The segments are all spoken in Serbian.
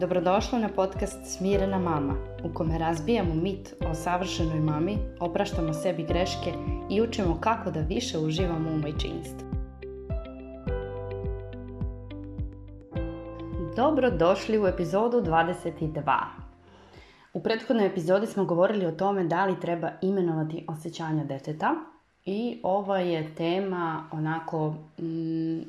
Dobrodošla na podcast Smirena mama, u kome razbijamo mit o savršenoj mami, opraštamo sebi greške i učimo kako da više uživamo u majčinstvu. Dobrodošli u epizodu 22. U prethodnoj epizodi smo govorili o tome da li treba imenovati osjećanja deteta i ova je tema onako... Mm,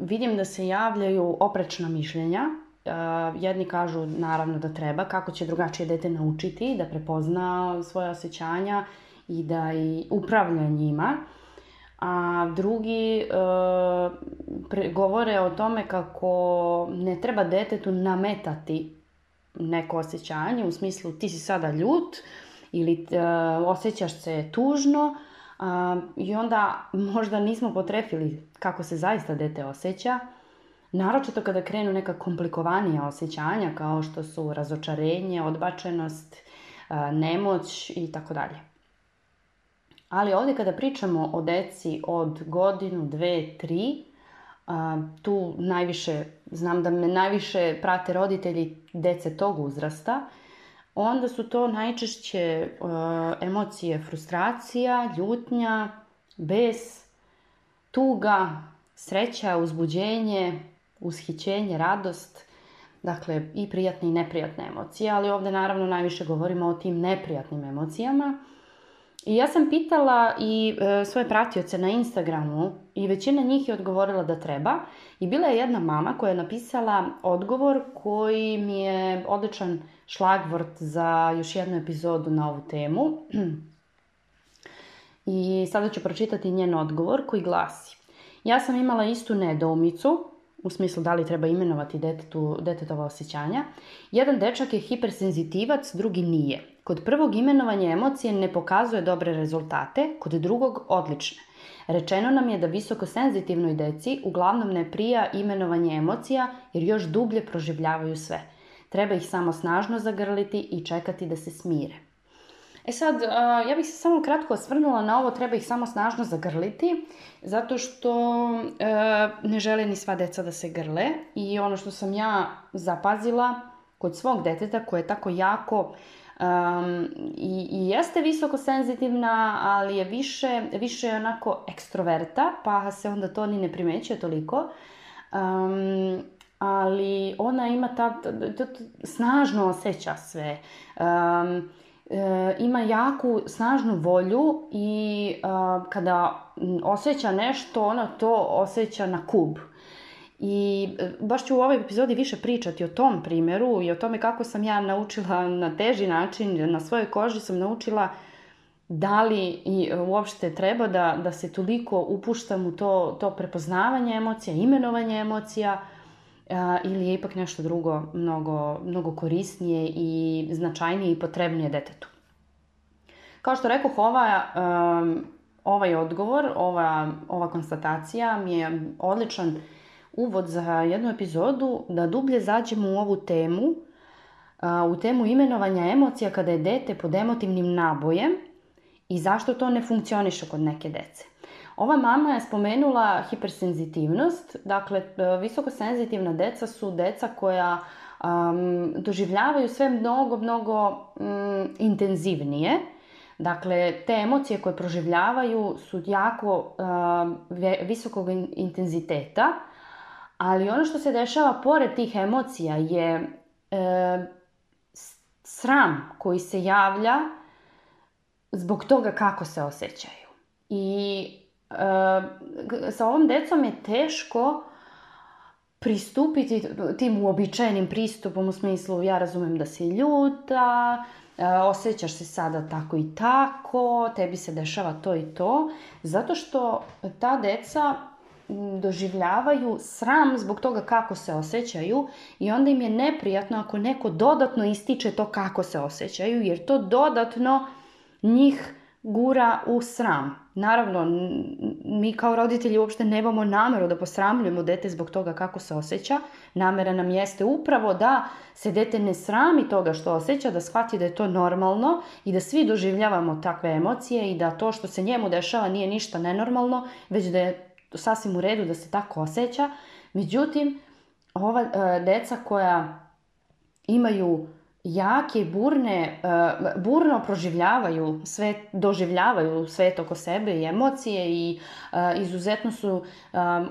vidim da se javljaju oprečna mišljenja Uh, jedni kažu naravno da treba, kako će drugačije dete naučiti da prepozna svoje osjećanja i da i upravlja njima. A drugi uh, pre, govore o tome kako ne treba detetu nametati neko osjećanje u smislu ti si sada ljut ili uh, osjećaš se tužno i onda možda nismo potrefili kako se zaista dete osjeća Naročito kada krenu neka komplikovanija osjećanja kao što su razočarenje, odbačenost, nemoć i tako dalje. Ali ovde kada pričamo o deci od godinu, dve, tri, tu najviše, znam da me najviše prate roditelji dece tog uzrasta, onda su to najčešće emocije frustracija, ljutnja, bes, tuga, sreća, uzbuđenje, ushićenje, radost, dakle i prijatne i neprijatne emocije, ali ovde naravno najviše govorimo o tim neprijatnim emocijama. I ja sam pitala i e, svoje pratioce na Instagramu i većina njih je odgovorila da treba. I bila je jedna mama koja je napisala odgovor koji mi je odličan šlagvort za još jednu epizodu na ovu temu. I sada ću pročitati njen odgovor koji glasi. Ja sam imala istu nedoumicu u smislu da li treba imenovati detetu, detetova osjećanja. Jedan dečak je hipersenzitivac, drugi nije. Kod prvog imenovanja emocije ne pokazuje dobre rezultate, kod drugog odlične. Rečeno nam je da visoko senzitivnoj deci uglavnom ne prija imenovanje emocija jer još dublje proživljavaju sve. Treba ih samo snažno zagrliti i čekati da se smire. E sad, ja bih se samo kratko osvrnula na ovo, treba ih samo snažno zagrliti, zato što e, ne žele ni sva deca da se grle i ono što sam ja zapazila kod svog deteta koje je tako jako um, i, i jeste visoko senzitivna, ali je više, više onako ekstroverta, pa se onda to ni ne primećuje toliko. Um, ali ona ima ta, ta, ta, ta snažno osjeća sve. Um, e, ima jaku, snažnu volju i e, kada osjeća nešto, ona to osjeća na kub. I e, baš ću u ovoj epizodi više pričati o tom primeru i o tome kako sam ja naučila na teži način, na svojoj koži sam naučila da li i uopšte treba da, da se toliko upuštam u to, to prepoznavanje emocija, imenovanje emocija, uh, ili je ipak nešto drugo mnogo, mnogo korisnije i značajnije i potrebnije detetu. Kao što rekoh, ova, um, ovaj odgovor, ova, ova konstatacija mi je odličan uvod za jednu epizodu da dublje zađemo u ovu temu, u temu imenovanja emocija kada je dete pod emotivnim nabojem i zašto to ne funkcioniše kod neke dece. Ova mama je spomenula hipersenzitivnost, dakle e, visoko senzitivna deca su deca koja um, doživljavaju sve mnogo, mnogo um, intenzivnije. Dakle, te emocije koje proživljavaju su jako um, visokog intenziteta, ali ono što se dešava pored tih emocija je e, sram koji se javlja zbog toga kako se osjećaju. I Ehm, sa ovom decom je teško pristupiti tim uobičajenim pristupom u smislu ja razumem da si ljuta, e, osjećaš se sada tako i tako, tebi se dešava to i to, zato što ta deca doživljavaju sram zbog toga kako se osjećaju i onda im je neprijatno ako neko dodatno ističe to kako se osjećaju jer to dodatno njih gura u sram. Naravno, mi kao roditelji uopšte nemamo nameru da posramljujemo dete zbog toga kako se osjeća. Namera nam jeste upravo da se dete ne srami toga što osjeća, da shvati da je to normalno i da svi doživljavamo takve emocije i da to što se njemu dešava nije ništa nenormalno, već da je sasvim u redu da se tako osjeća. Međutim, ova e, deca koja imaju jake i burne, uh, burno proživljavaju sve, doživljavaju svet oko sebe i emocije i uh, izuzetno su um,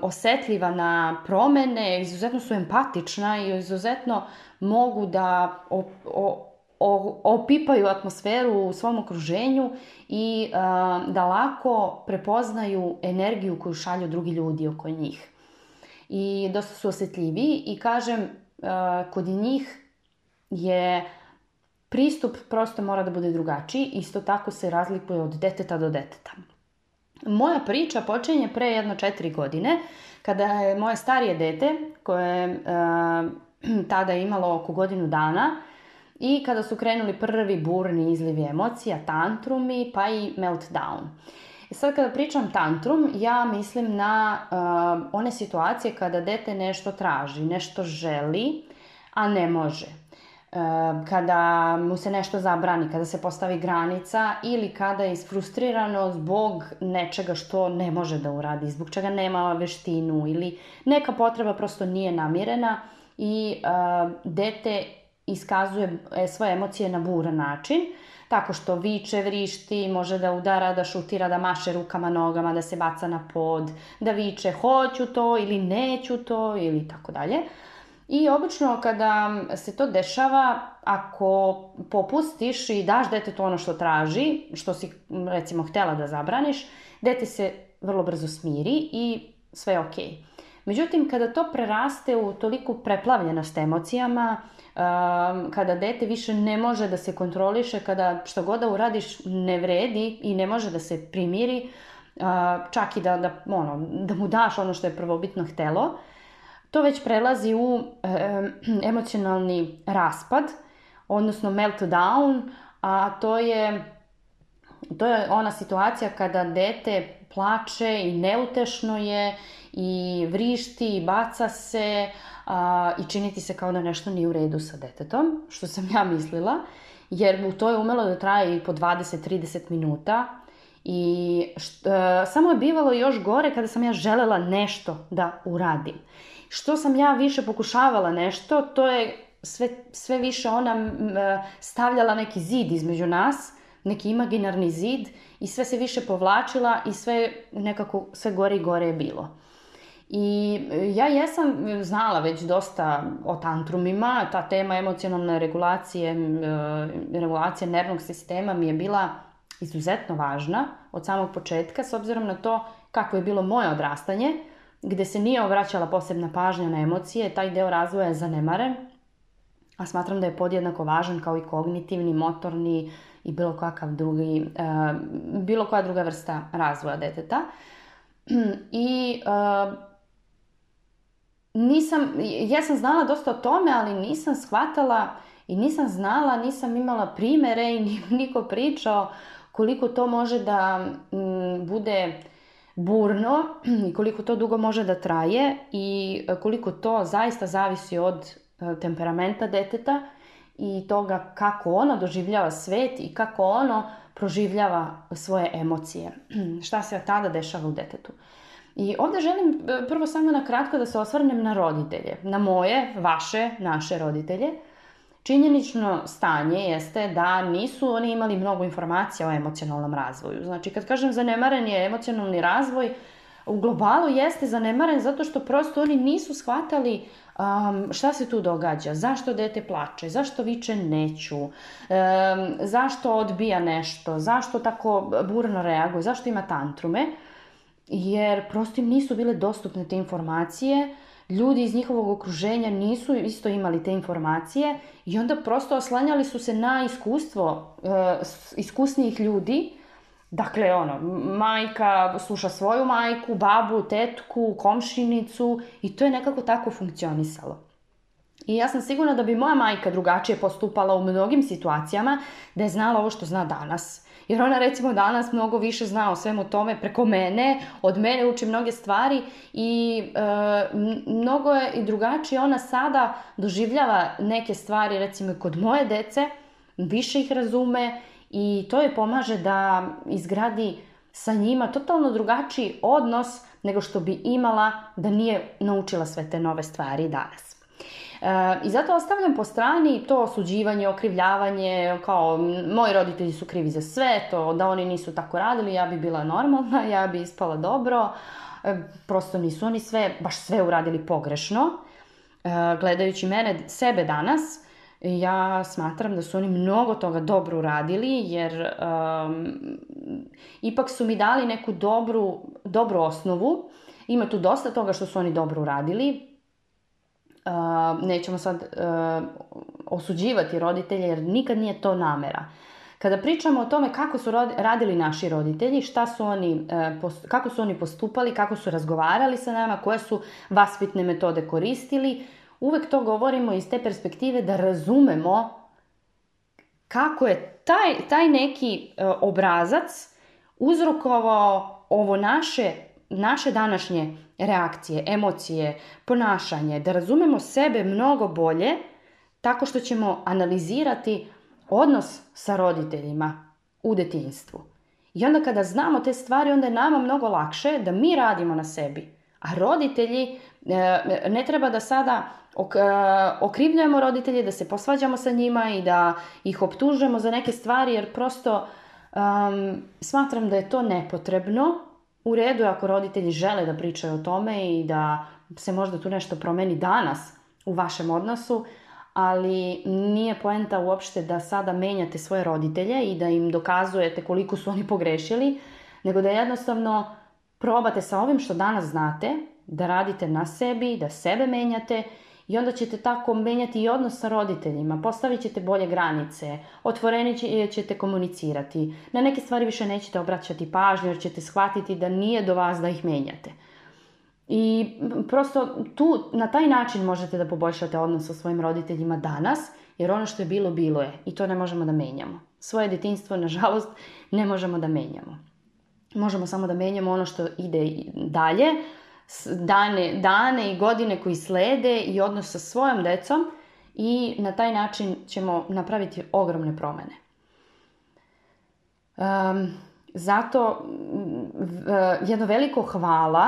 osetljiva na promene, izuzetno su empatična i izuzetno mogu da op, o, o, opipaju atmosferu u svom okruženju i uh, da lako prepoznaju energiju koju šalju drugi ljudi oko njih. I dosta su osetljivi i kažem, kod njih je pristup prosto mora da bude drugačiji, isto tako se razlikuje od deteta do deteta. Moja priča počinje pre jedno četiri godine, kada je moje starije dete, koje eh, je tada imalo oko godinu dana, i kada su krenuli prvi burni izlivi emocija, tantrumi, pa i meltdown. I e sad kada pričam tantrum, ja mislim na uh, one situacije kada dete nešto traži, nešto želi, a ne može kada mu se nešto zabrani, kada se postavi granica ili kada je isfrustrirano zbog nečega što ne može da uradi, zbog čega nema veštinu ili neka potreba prosto nije namirena i uh, dete iskazuje svoje emocije na buran način, tako što viče, vrišti, može da udara, da šutira, da maše rukama, nogama, da se baca na pod, da viče hoću to ili neću to ili tako dalje. Uh, I obično kada se to dešava, ako popustiš i daš dete to ono što traži, što si recimo htela da zabraniš, dete se vrlo brzo smiri i sve je okej. Okay. Međutim, kada to preraste u toliku preplavljenost emocijama, um, kada dete više ne može da se kontroliše, kada što god da uradiš ne vredi i ne može da se primiri, uh, čak i da, da, ono, da mu daš ono što je prvobitno htelo, to već prelazi u e, emocionalni raspad, odnosno meltdown, a to je, to je ona situacija kada dete plače i neutešno je i vrišti i baca se a, i činiti se kao da nešto nije u redu sa detetom, što sam ja mislila, jer mu to je umelo da traje i po 20-30 minuta i što, a, e, samo je bivalo još gore kada sam ja želela nešto da uradim što sam ja više pokušavala nešto, to je sve, sve više ona stavljala neki zid između nas, neki imaginarni zid i sve se više povlačila i sve nekako sve gore i gore je bilo. I e, ja jesam e, znala već dosta o tantrumima, ta tema emocionalne regulacije, e, regulacije nervnog sistema mi je bila izuzetno važna od samog početka, s obzirom na to kako je bilo moje odrastanje gde se nije obraćala posebna pažnja na emocije, taj deo razvoja je zanemaren, a smatram da je podjednako važan kao i kognitivni, motorni i bilo kakav drugi, e, bilo koja druga vrsta razvoja deteta. I e, nisam, ja sam znala dosta o tome, ali nisam shvatala i nisam znala, nisam imala primere i niko pričao koliko to može da m, bude burno i koliko to dugo može da traje i e, koliko to zaista zavisi od e, temperamenta deteta i toga kako ono doživljava svet i kako ono proživljava svoje emocije. Šta se tada dešava u detetu. I ovde želim e, prvo samo na kratko da se osvrnem na roditelje, na moje, vaše, naše roditelje. Činjenično stanje jeste da nisu oni imali mnogo informacija o emocionalnom razvoju. Znači, kad kažem zanemaren je emocionalni razvoj, u globalu jeste zanemaren zato što prosto oni nisu shvatali um, šta se tu događa, zašto dete plače, zašto viče neću, um, zašto odbija nešto, zašto tako burno reaguje, zašto ima tantrume, jer prosto im nisu bile dostupne te informacije, uh, ljudi iz njihovog okruženja nisu isto imali te informacije i onda prosto oslanjali su se na iskustvo e, iskusnijih ljudi. Dakle, ono, majka sluša svoju majku, babu, tetku, komšinicu i to je nekako tako funkcionisalo. I ja sam sigurna da bi moja majka drugačije postupala u mnogim situacijama da je znala ovo što zna danas. Jer ona recimo danas mnogo više zna o svemu tome preko mene, od mene uči mnoge stvari i e, mnogo je i drugačije ona sada doživljava neke stvari recimo kod moje dece, više ih razume i to joj pomaže da izgradi sa njima totalno drugačiji odnos nego što bi imala da nije naučila sve te nove stvari danas. I zato ostavljam po strani to osuđivanje, okrivljavanje, kao moji roditelji su krivi za sve, to da oni nisu tako radili, ja bi bila normalna, ja bi ispala dobro. E, prosto nisu oni sve, baš sve uradili pogrešno. E, Gledajući mene, sebe danas, ja smatram da su oni mnogo toga dobro uradili jer um, ipak su mi dali neku dobru, dobru osnovu. Ima tu dosta toga što su oni dobro uradili, uh, nećemo sad uh, osuđivati roditelje jer nikad nije to namera. Kada pričamo o tome kako su radili naši roditelji, šta su oni, e, kako su oni postupali, kako su razgovarali sa nama, koje su vaspitne metode koristili, uvek to govorimo iz te perspektive da razumemo kako je taj, taj neki e, obrazac uzrokovao ovo naše, naše današnje reakcije, emocije, ponašanje, da razumemo sebe mnogo bolje tako što ćemo analizirati odnos sa roditeljima u detinjstvu. I onda kada znamo te stvari, onda je nama mnogo lakše da mi radimo na sebi. A roditelji, e, ne treba da sada e, okrivljujemo roditelje, da se posvađamo sa njima i da ih optužujemo za neke stvari, jer prosto um, smatram da je to nepotrebno U redu je ako roditelji žele da pričaju o tome i da se možda tu nešto promeni danas u vašem odnosu, ali nije poenta uopšte da sada menjate svoje roditelje i da im dokazujete koliko su oni pogrešili, nego da jednostavno probate sa ovim što danas znate, da radite na sebi, da sebe menjate I onda ćete tako menjati i odnos sa roditeljima, postavit ćete bolje granice, otvoreni e, ćete komunicirati. Na neke stvari više nećete obraćati pažnju jer ćete shvatiti da nije do vas da ih menjate. I prosto tu, na taj način možete da poboljšate odnos sa svojim roditeljima danas, jer ono što je bilo, bilo je. I to ne možemo da menjamo. Svoje detinstvo, nažalost, ne možemo da menjamo. Možemo samo da menjamo ono što ide dalje, dane, dane i godine koji slede i odnos sa svojom decom i na taj način ćemo napraviti ogromne promene. Um, zato jedno veliko hvala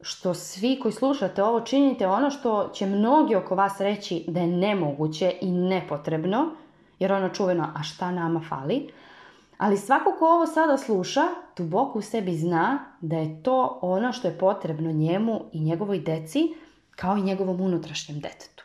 što svi koji slušate ovo činite ono što će mnogi oko vas reći da je nemoguće i nepotrebno, jer ono čuveno, a šta nama fali? Ali svako ko ovo sada sluša, duboko u sebi zna da je to ono što je potrebno njemu i njegovoj deci, kao i njegovom unutrašnjem detetu.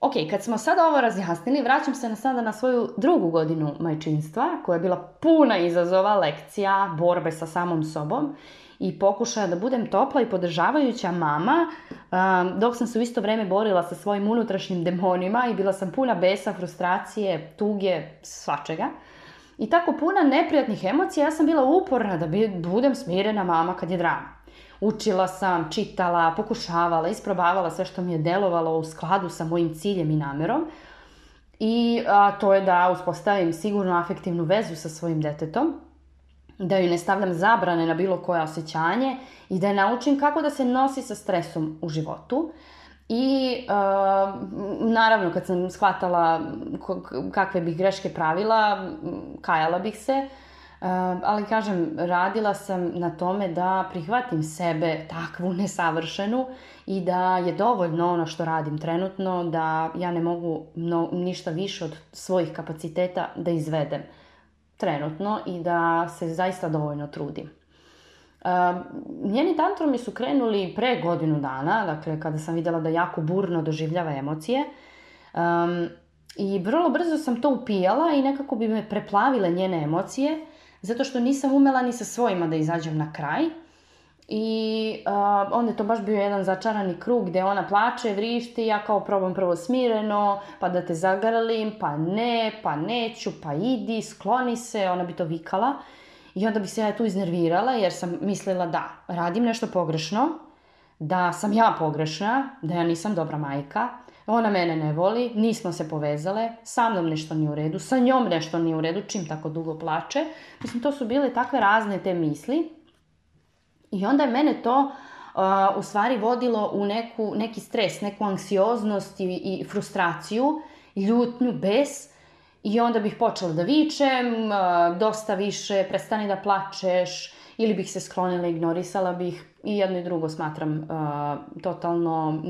Ok, kad smo sada ovo razjasnili, vraćam se na sada na svoju drugu godinu majčinstva, koja je bila puna izazova, lekcija, borbe sa samom sobom i pokušaja da budem topla i podržavajuća mama, um, dok sam se u isto vreme borila sa svojim unutrašnjim demonima i bila sam puna besa, frustracije, tuge, svačega – I tako puna neprijatnih emocija, ja sam bila uporna da budem smirena mama kad je drama. Učila sam, čitala, pokušavala, isprobavala sve što mi je delovalo u skladu sa mojim ciljem i namerom. I a, to je da uspostavim sigurnu afektivnu vezu sa svojim detetom, da joj ne stavljam zabrane na bilo koje osjećanje i da je naučim kako da se nosi sa stresom u životu. I uh, naravno kad sam shvatala kakve bih greške pravila, kajala bih se. Uh, ali kažem, radila sam na tome da prihvatim sebe takvu nesavršenu i da je dovoljno ono što radim trenutno, da ja ne mogu no, ništa više od svojih kapaciteta da izvedem trenutno i da se zaista dovoljno trudim. Um, njeni tantrumi su krenuli pre godinu dana, dakle kada sam videla da jako burno doživljava emocije. Um, I vrlo brzo sam to upijala i nekako bi me preplavile njene emocije, zato što nisam umela ni sa svojima da izađem na kraj. I uh, onda je to baš bio jedan začarani krug gde ona plače, vrišti, ja kao probam prvo smireno, pa da te zagrlim, pa ne, pa neću, pa idi, skloni se, ona bi to vikala. Uh, I onda bi se ja tu iznervirala jer sam mislila da radim nešto pogrešno, da sam ja pogrešna, da ja nisam dobra majka, ona mene ne voli, nismo se povezale, sa mnom nešto nije u redu, sa njom nešto nije u redu, čim tako dugo plače. Mislim, to su bile takve razne te misli. I onda je mene to Uh, u stvari vodilo u neku, neki stres, neku anksioznost i, i frustraciju, ljutnju, bes, I onda bih počela da vičem, dosta više, prestani da plačeš, ili bih se sklonila, ignorisala bih. I jedno i drugo smatram uh, totalno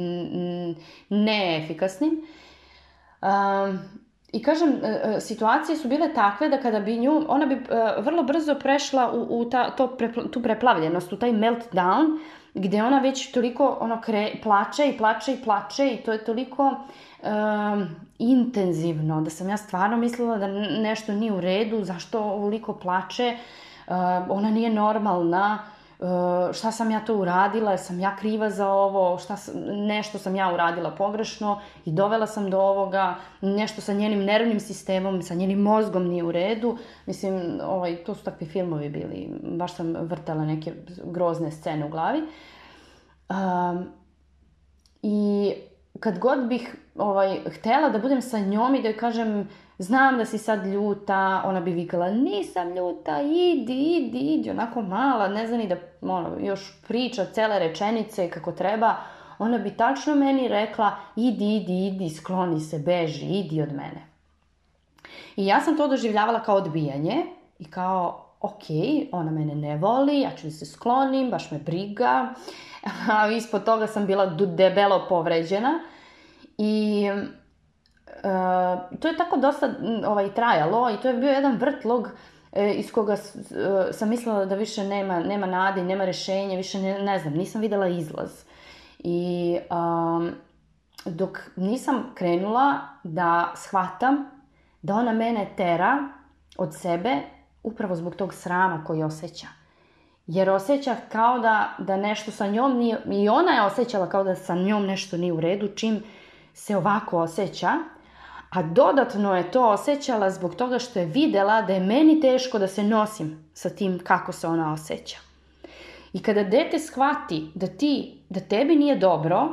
neefikasnim. Um, I kažem, e, e, situacije su bile takve da kada bi nju, ona bi e, vrlo brzo prešla u, u ta, to prepl, tu preplavljenost, u taj meltdown, uh, gde ona već toliko ono kre, plače i plače i plače i to je toliko um, intenzivno da sam ja stvarno mislila da nešto nije u redu, zašto ovoliko plače, uh, ona nije normalna, uh, E, šta sam ja to uradila, sam ja kriva za ovo, šta sam, nešto sam ja uradila pogrešno i dovela sam do ovoga, nešto sa njenim nervnim sistemom, sa njenim mozgom nije u redu. Mislim, ovaj, to su takvi filmovi bili, baš sam vrtala neke grozne scene u glavi. Um, I kad god bih ovaj, htela da budem sa njom i da joj kažem znam da si sad ljuta, ona bi vikala, nisam ljuta, idi, idi, idi, onako mala, ne zna ni da ono, još priča cele rečenice kako treba, ona bi tačno meni rekla, idi, idi, idi, skloni se, beži, idi od mene. I ja sam to doživljavala kao odbijanje i kao, ok, ona mene ne voli, ja ću se sklonim, baš me briga. A ispod toga sam bila debelo povređena. I Uh, to je tako dosta ovaj, trajalo i to je bio jedan vrtlog e, iz koga e, sam mislila da više nema, nema nade, i nema rešenja, više ne, ne znam, nisam videla izlaz. I um, dok nisam krenula da shvatam da ona mene tera od sebe upravo zbog tog srama koji osjeća. Jer osjeća kao da, da nešto sa njom nije, i ona je osjećala kao da sa njom nešto nije u redu, čim se ovako osjeća, A dodatno je to osjećala zbog toga što je videla da je meni teško da se nosim sa tim kako se ona osjeća. I kada dete shvati da ti, da tebi nije dobro,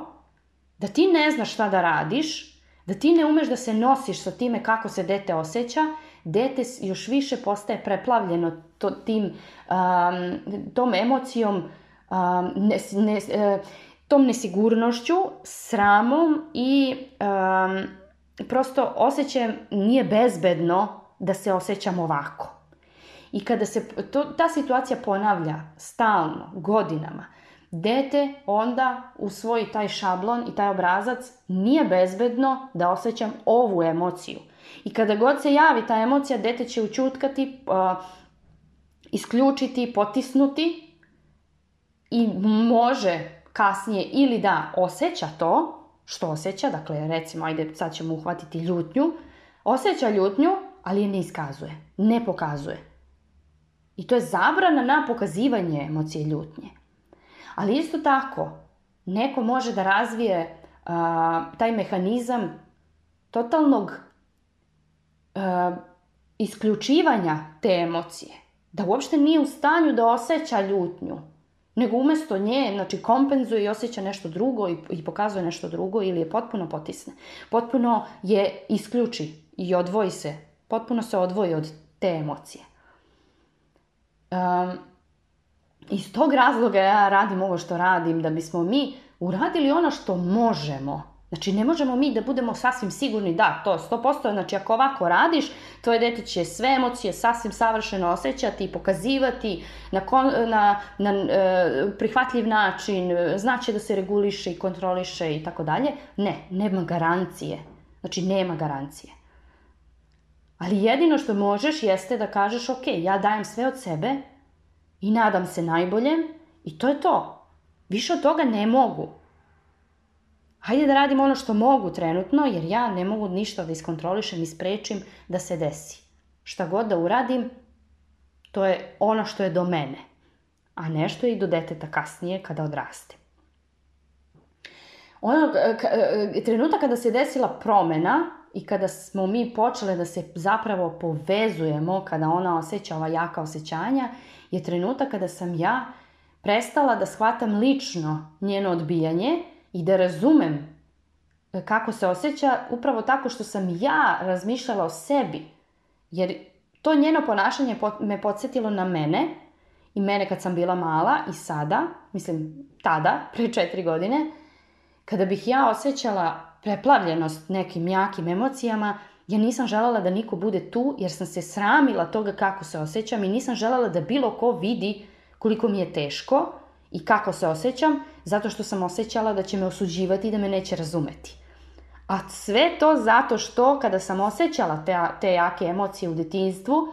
da ti ne znaš šta da radiš, da ti ne umeš da se nosiš sa time kako se dete osjeća, dete još više postaje preplavljeno to, tim, um, tom emocijom, um, ne, ne, e, tom nesigurnošću, sramom i um, prosto osjećajem nije bezbedno da se osjećam ovako. I kada se to, ta situacija ponavlja stalno, godinama, dete onda u svoj taj šablon i taj obrazac nije bezbedno da osjećam ovu emociju. I kada god se javi ta emocija, dete će učutkati, uh, isključiti, potisnuti i može kasnije ili da osjeća to, što osjeća, dakle recimo ajde sad ćemo uhvatiti ljutnju, osjeća ljutnju, ali je ne iskazuje, ne pokazuje. I to je zabrana na pokazivanje emocije ljutnje. Ali isto tako, neko može da razvije a, taj mehanizam totalnog a, isključivanja te emocije. Da uopšte nije u stanju da osjeća ljutnju, nego umesto nje, znači, kompenzuje i osjeća nešto drugo i, i pokazuje nešto drugo ili je potpuno potisne. Potpuno je isključi i odvoji se, potpuno se odvoji od te emocije. Um, iz tog razloga ja radim ovo što radim, da bismo mi uradili ono što možemo Znači, ne možemo mi da budemo sasvim sigurni, da, to 100%, znači ako ovako radiš, tvoje dete će sve emocije sasvim savršeno osjećati i pokazivati na, kon, na, na e, prihvatljiv način, e, znaće da se reguliše i kontroliše i tako dalje. Ne, nema garancije. Znači, nema garancije. Ali jedino što možeš jeste da kažeš, ok, ja dajem sve od sebe i nadam se najboljem i to je to. Više od toga ne mogu. Hajde da radim ono što mogu trenutno, jer ja ne mogu ništa da iskontrolišem i sprečim da se desi. Šta god da uradim, to je ono što je do mene, a nešto je i do deteta kasnije kada odraste. Onog trenutak kada se desila promena i kada smo mi počele da se zapravo povezujemo, kada ona osjeća ova jaka osjećanja, je trenutak kada sam ja prestala da shvatam lično njeno odbijanje, i da razumem e, kako se osjeća upravo tako što sam ja razmišljala o sebi. Jer to njeno ponašanje me podsjetilo na mene i mene kad sam bila mala i sada, mislim tada, pre četiri godine, kada bih ja osjećala preplavljenost nekim jakim emocijama, ja nisam želala da niko bude tu jer sam se sramila toga kako se osjećam i nisam želala da bilo ko vidi koliko mi je teško I kako se osjećam? Zato što sam osjećala da će me osuđivati i da me neće razumeti. A sve to zato što kada sam osjećala te, te jake emocije u detinstvu,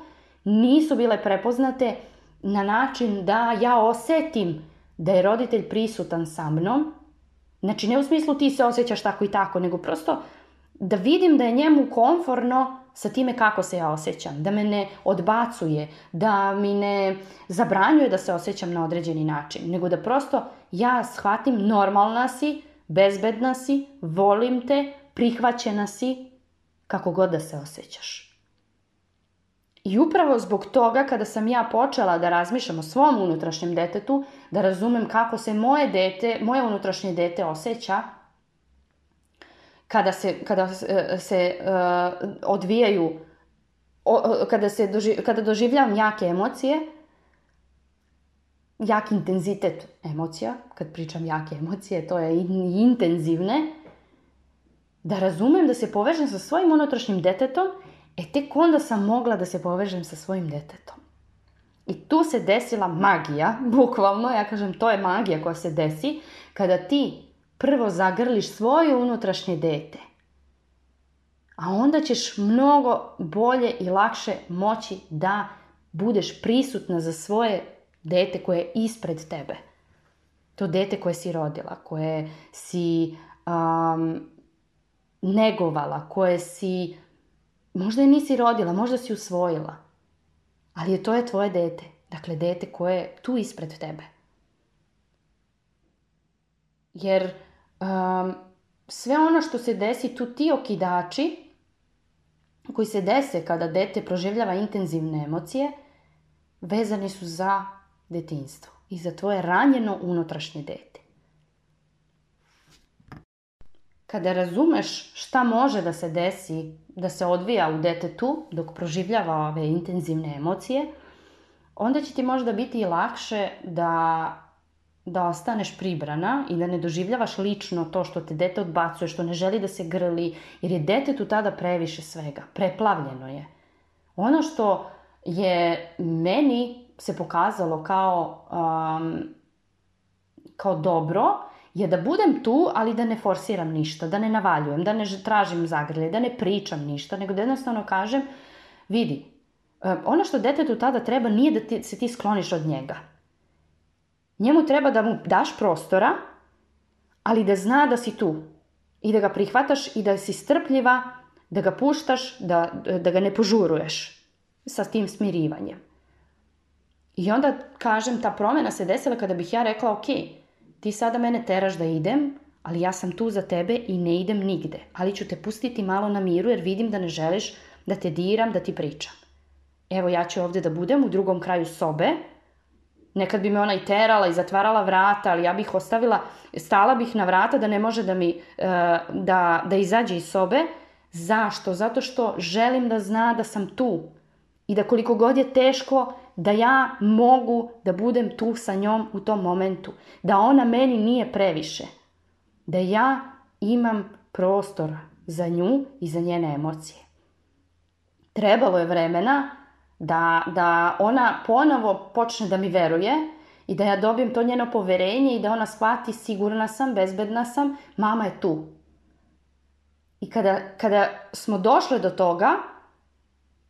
nisu bile prepoznate na način da ja osetim da je roditelj prisutan sa mnom. Znači, ne u smislu ti se osjećaš tako i tako, nego prosto da vidim da je njemu konforno sa time kako se ja osjećam, da me ne odbacuje, da mi ne zabranjuje da se osjećam na određeni način, nego da prosto ja shvatim normalna si, bezbedna si, volim te, prihvaćena si, kako god da se osjećaš. I upravo zbog toga kada sam ja počela da razmišljam o svom unutrašnjem detetu, da razumem kako se moje dete, moje unutrašnje dete osjeća, kada se, kada eh, se uh, odvijaju, o, kada, se doži, kada doživljavam jake emocije, jak intenzitet emocija, kad pričam jake emocije, to je i intenzivne, da razumem da se povežem sa svojim unutrašnjim detetom, e tek onda sam mogla da se povežem sa svojim detetom. I tu se desila magija, bukvalno, ja kažem, to je magija koja se desi, kada ti prvo zagrliš svoje unutrašnje dete, a onda ćeš mnogo bolje i lakše moći da budeš prisutna za svoje dete koje je ispred tebe. To dete koje si rodila, koje si um, negovala, koje si možda je nisi rodila, možda si usvojila. Ali je to je tvoje dete. Dakle, dete koje je tu ispred tebe jer um, sve ono što se desi tu ti okidači koji se dese kada dete proživljava intenzivne emocije vezani su za detinstvo i za tvoje ranjeno unutrašnje dete. Kada razumeš šta može da se desi, da se odvija u detetu dok proživljava ove intenzivne emocije, onda će ti možda biti lakše da da ostaneš pribrana i da ne doživljavaš lično to što te dete odbacuje, što ne želi da se grli, jer je tu tada previše svega, preplavljeno je. Ono što je meni se pokazalo kao, um, kao dobro je da budem tu, ali da ne forsiram ništa, da ne navaljujem, da ne tražim zagrlje, da ne pričam ništa, nego da jednostavno kažem, vidi, um, ono što detetu tada treba nije da ti, se ti skloniš od njega, Njemu treba da mu daš prostora, ali da zna da si tu i da ga prihvataš i da si strpljiva, da ga puštaš, da, da ga ne požuruješ sa tim smirivanjem. I onda, kažem, ta promena se desila kada bih ja rekla, ok, ti sada mene teraš da idem, ali ja sam tu za tebe i ne idem nigde. Ali ću te pustiti malo na miru jer vidim da ne želiš da te diram, da ti pričam. Evo ja ću ovde da budem u drugom kraju sobe, Nekad bi me ona i terala i zatvarala vrata, ali ja bih ostavila, stala bih na vrata da ne može da mi, e, da, da izađe iz sobe. Zašto? Zato što želim da zna da sam tu i da koliko god je teško, da ja mogu da budem tu sa njom u tom momentu. Da ona meni nije previše. Da ja imam prostor za nju i za njene emocije. Trebalo je vremena, Da, da ona ponovo počne da mi veruje i da ja dobijem to njeno poverenje i da ona shvati sigurna sam, bezbedna sam, mama je tu. I kada, kada smo došle do toga,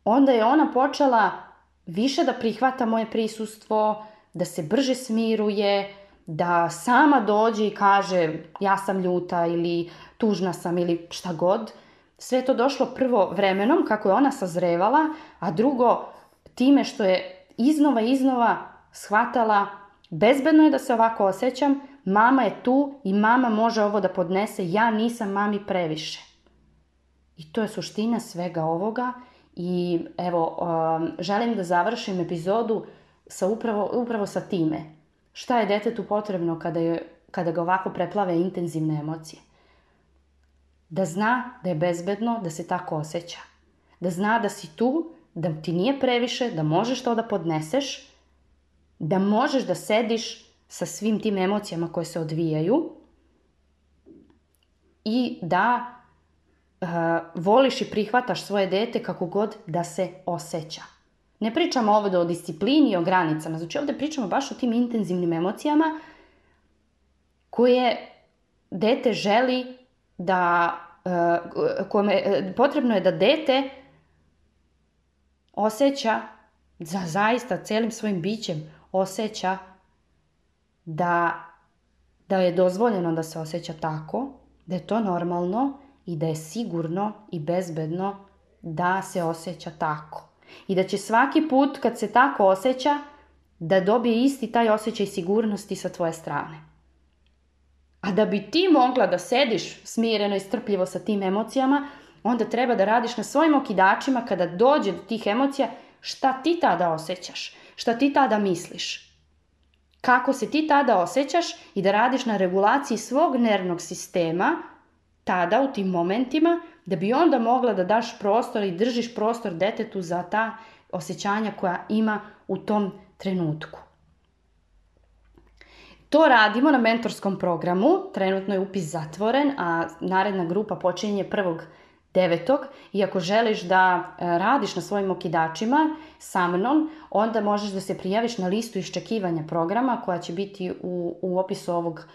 onda je ona počela više da prihvata moje prisustvo, da se brže smiruje, da sama dođe i kaže ja sam ljuta ili tužna sam ili šta god. Sve to došlo prvo vremenom kako je ona sazrevala, a drugo time što je iznova, iznova shvatala bezbedno je da se ovako osjećam, mama je tu i mama može ovo da podnese, ja nisam mami previše. I to je suština svega ovoga i evo, um, želim da završim epizodu sa upravo, upravo sa time. Šta je detetu potrebno kada, je, kada ga ovako preplave intenzivne emocije? Da zna da je bezbedno, da se tako osjeća. Da zna da si tu da ti nije previše, da možeš to da podneseš, da možeš da sediš sa svim tim emocijama koje se odvijaju i da uh, voliš i prihvataš svoje dete kako god da se osjeća. Ne pričamo ovde o disciplini i o granicama, znači ovde pričamo baš o tim intenzivnim emocijama koje dete želi da, uh, kome, uh, potrebno je da dete osjeća, za zaista celim svojim bićem osjeća da, da je dozvoljeno da se osjeća tako, da je to normalno i da je sigurno i bezbedno da se osjeća tako. I da će svaki put kad se tako osjeća, da dobije isti taj osjećaj sigurnosti sa tvoje strane. A da bi ti mogla da sediš smireno i strpljivo sa tim emocijama, onda treba da radiš na svojim okidačima kada dođe do tih emocija, šta ti tada osjećaš, šta ti tada misliš, kako se ti tada osjećaš i da radiš na regulaciji svog nervnog sistema tada u tim momentima da bi onda mogla da daš prostor i držiš prostor detetu za ta osjećanja koja ima u tom trenutku. To radimo na mentorskom programu, trenutno je upis zatvoren, a naredna grupa počinje 1 devetog i ako želiš da e, radiš na svojim okidačima sa mnom, onda možeš da se prijaviš na listu iščekivanja programa koja će biti u, u opisu ovog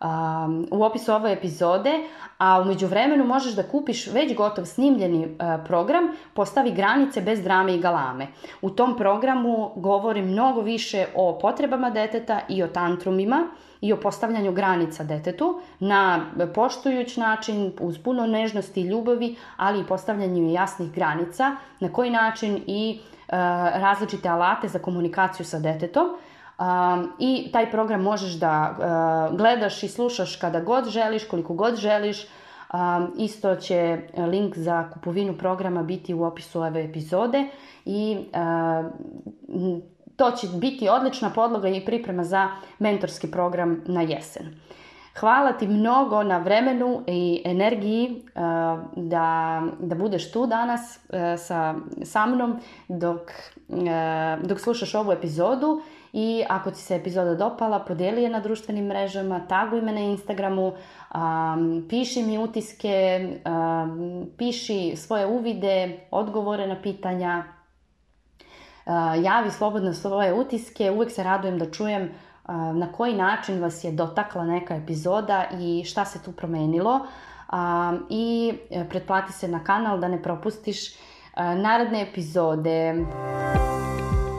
um, u opisu ove epizode, a umeđu vremenu možeš da kupiš već gotov snimljeni uh, program Postavi granice bez drame i galame. U tom programu govorim mnogo više o potrebama deteta i o tantrumima, uh, i o postavljanju granica detetu na poštujuć način, uz puno nežnosti i ljubavi, ali i postavljanju jasnih granica, na koji način i e, različite alate za komunikaciju sa detetom. Um, I taj program možeš da uh, gledaš i slušaš kada god želiš, koliko god želiš. Um, isto će link za kupovinu programa biti u opisu ove epizode i uh, To će biti odlična podloga i priprema za mentorski program na jesen. Hvala ti mnogo na vremenu i energiji e, da, da budeš tu danas e, sa, sa mnom dok, e, dok slušaš ovu epizodu i ako ti se epizoda dopala, podijeli je na društvenim mrežama, taguj me na Instagramu, piši mi utiske, piši svoje uvide, odgovore na pitanja, javi slobodno svoje utiske. Uvek se radujem da čujem na koji način vas je dotakla neka epizoda i šta se tu promenilo. I e, pretplati se na kanal da ne propustiš naredne epizode. Muzika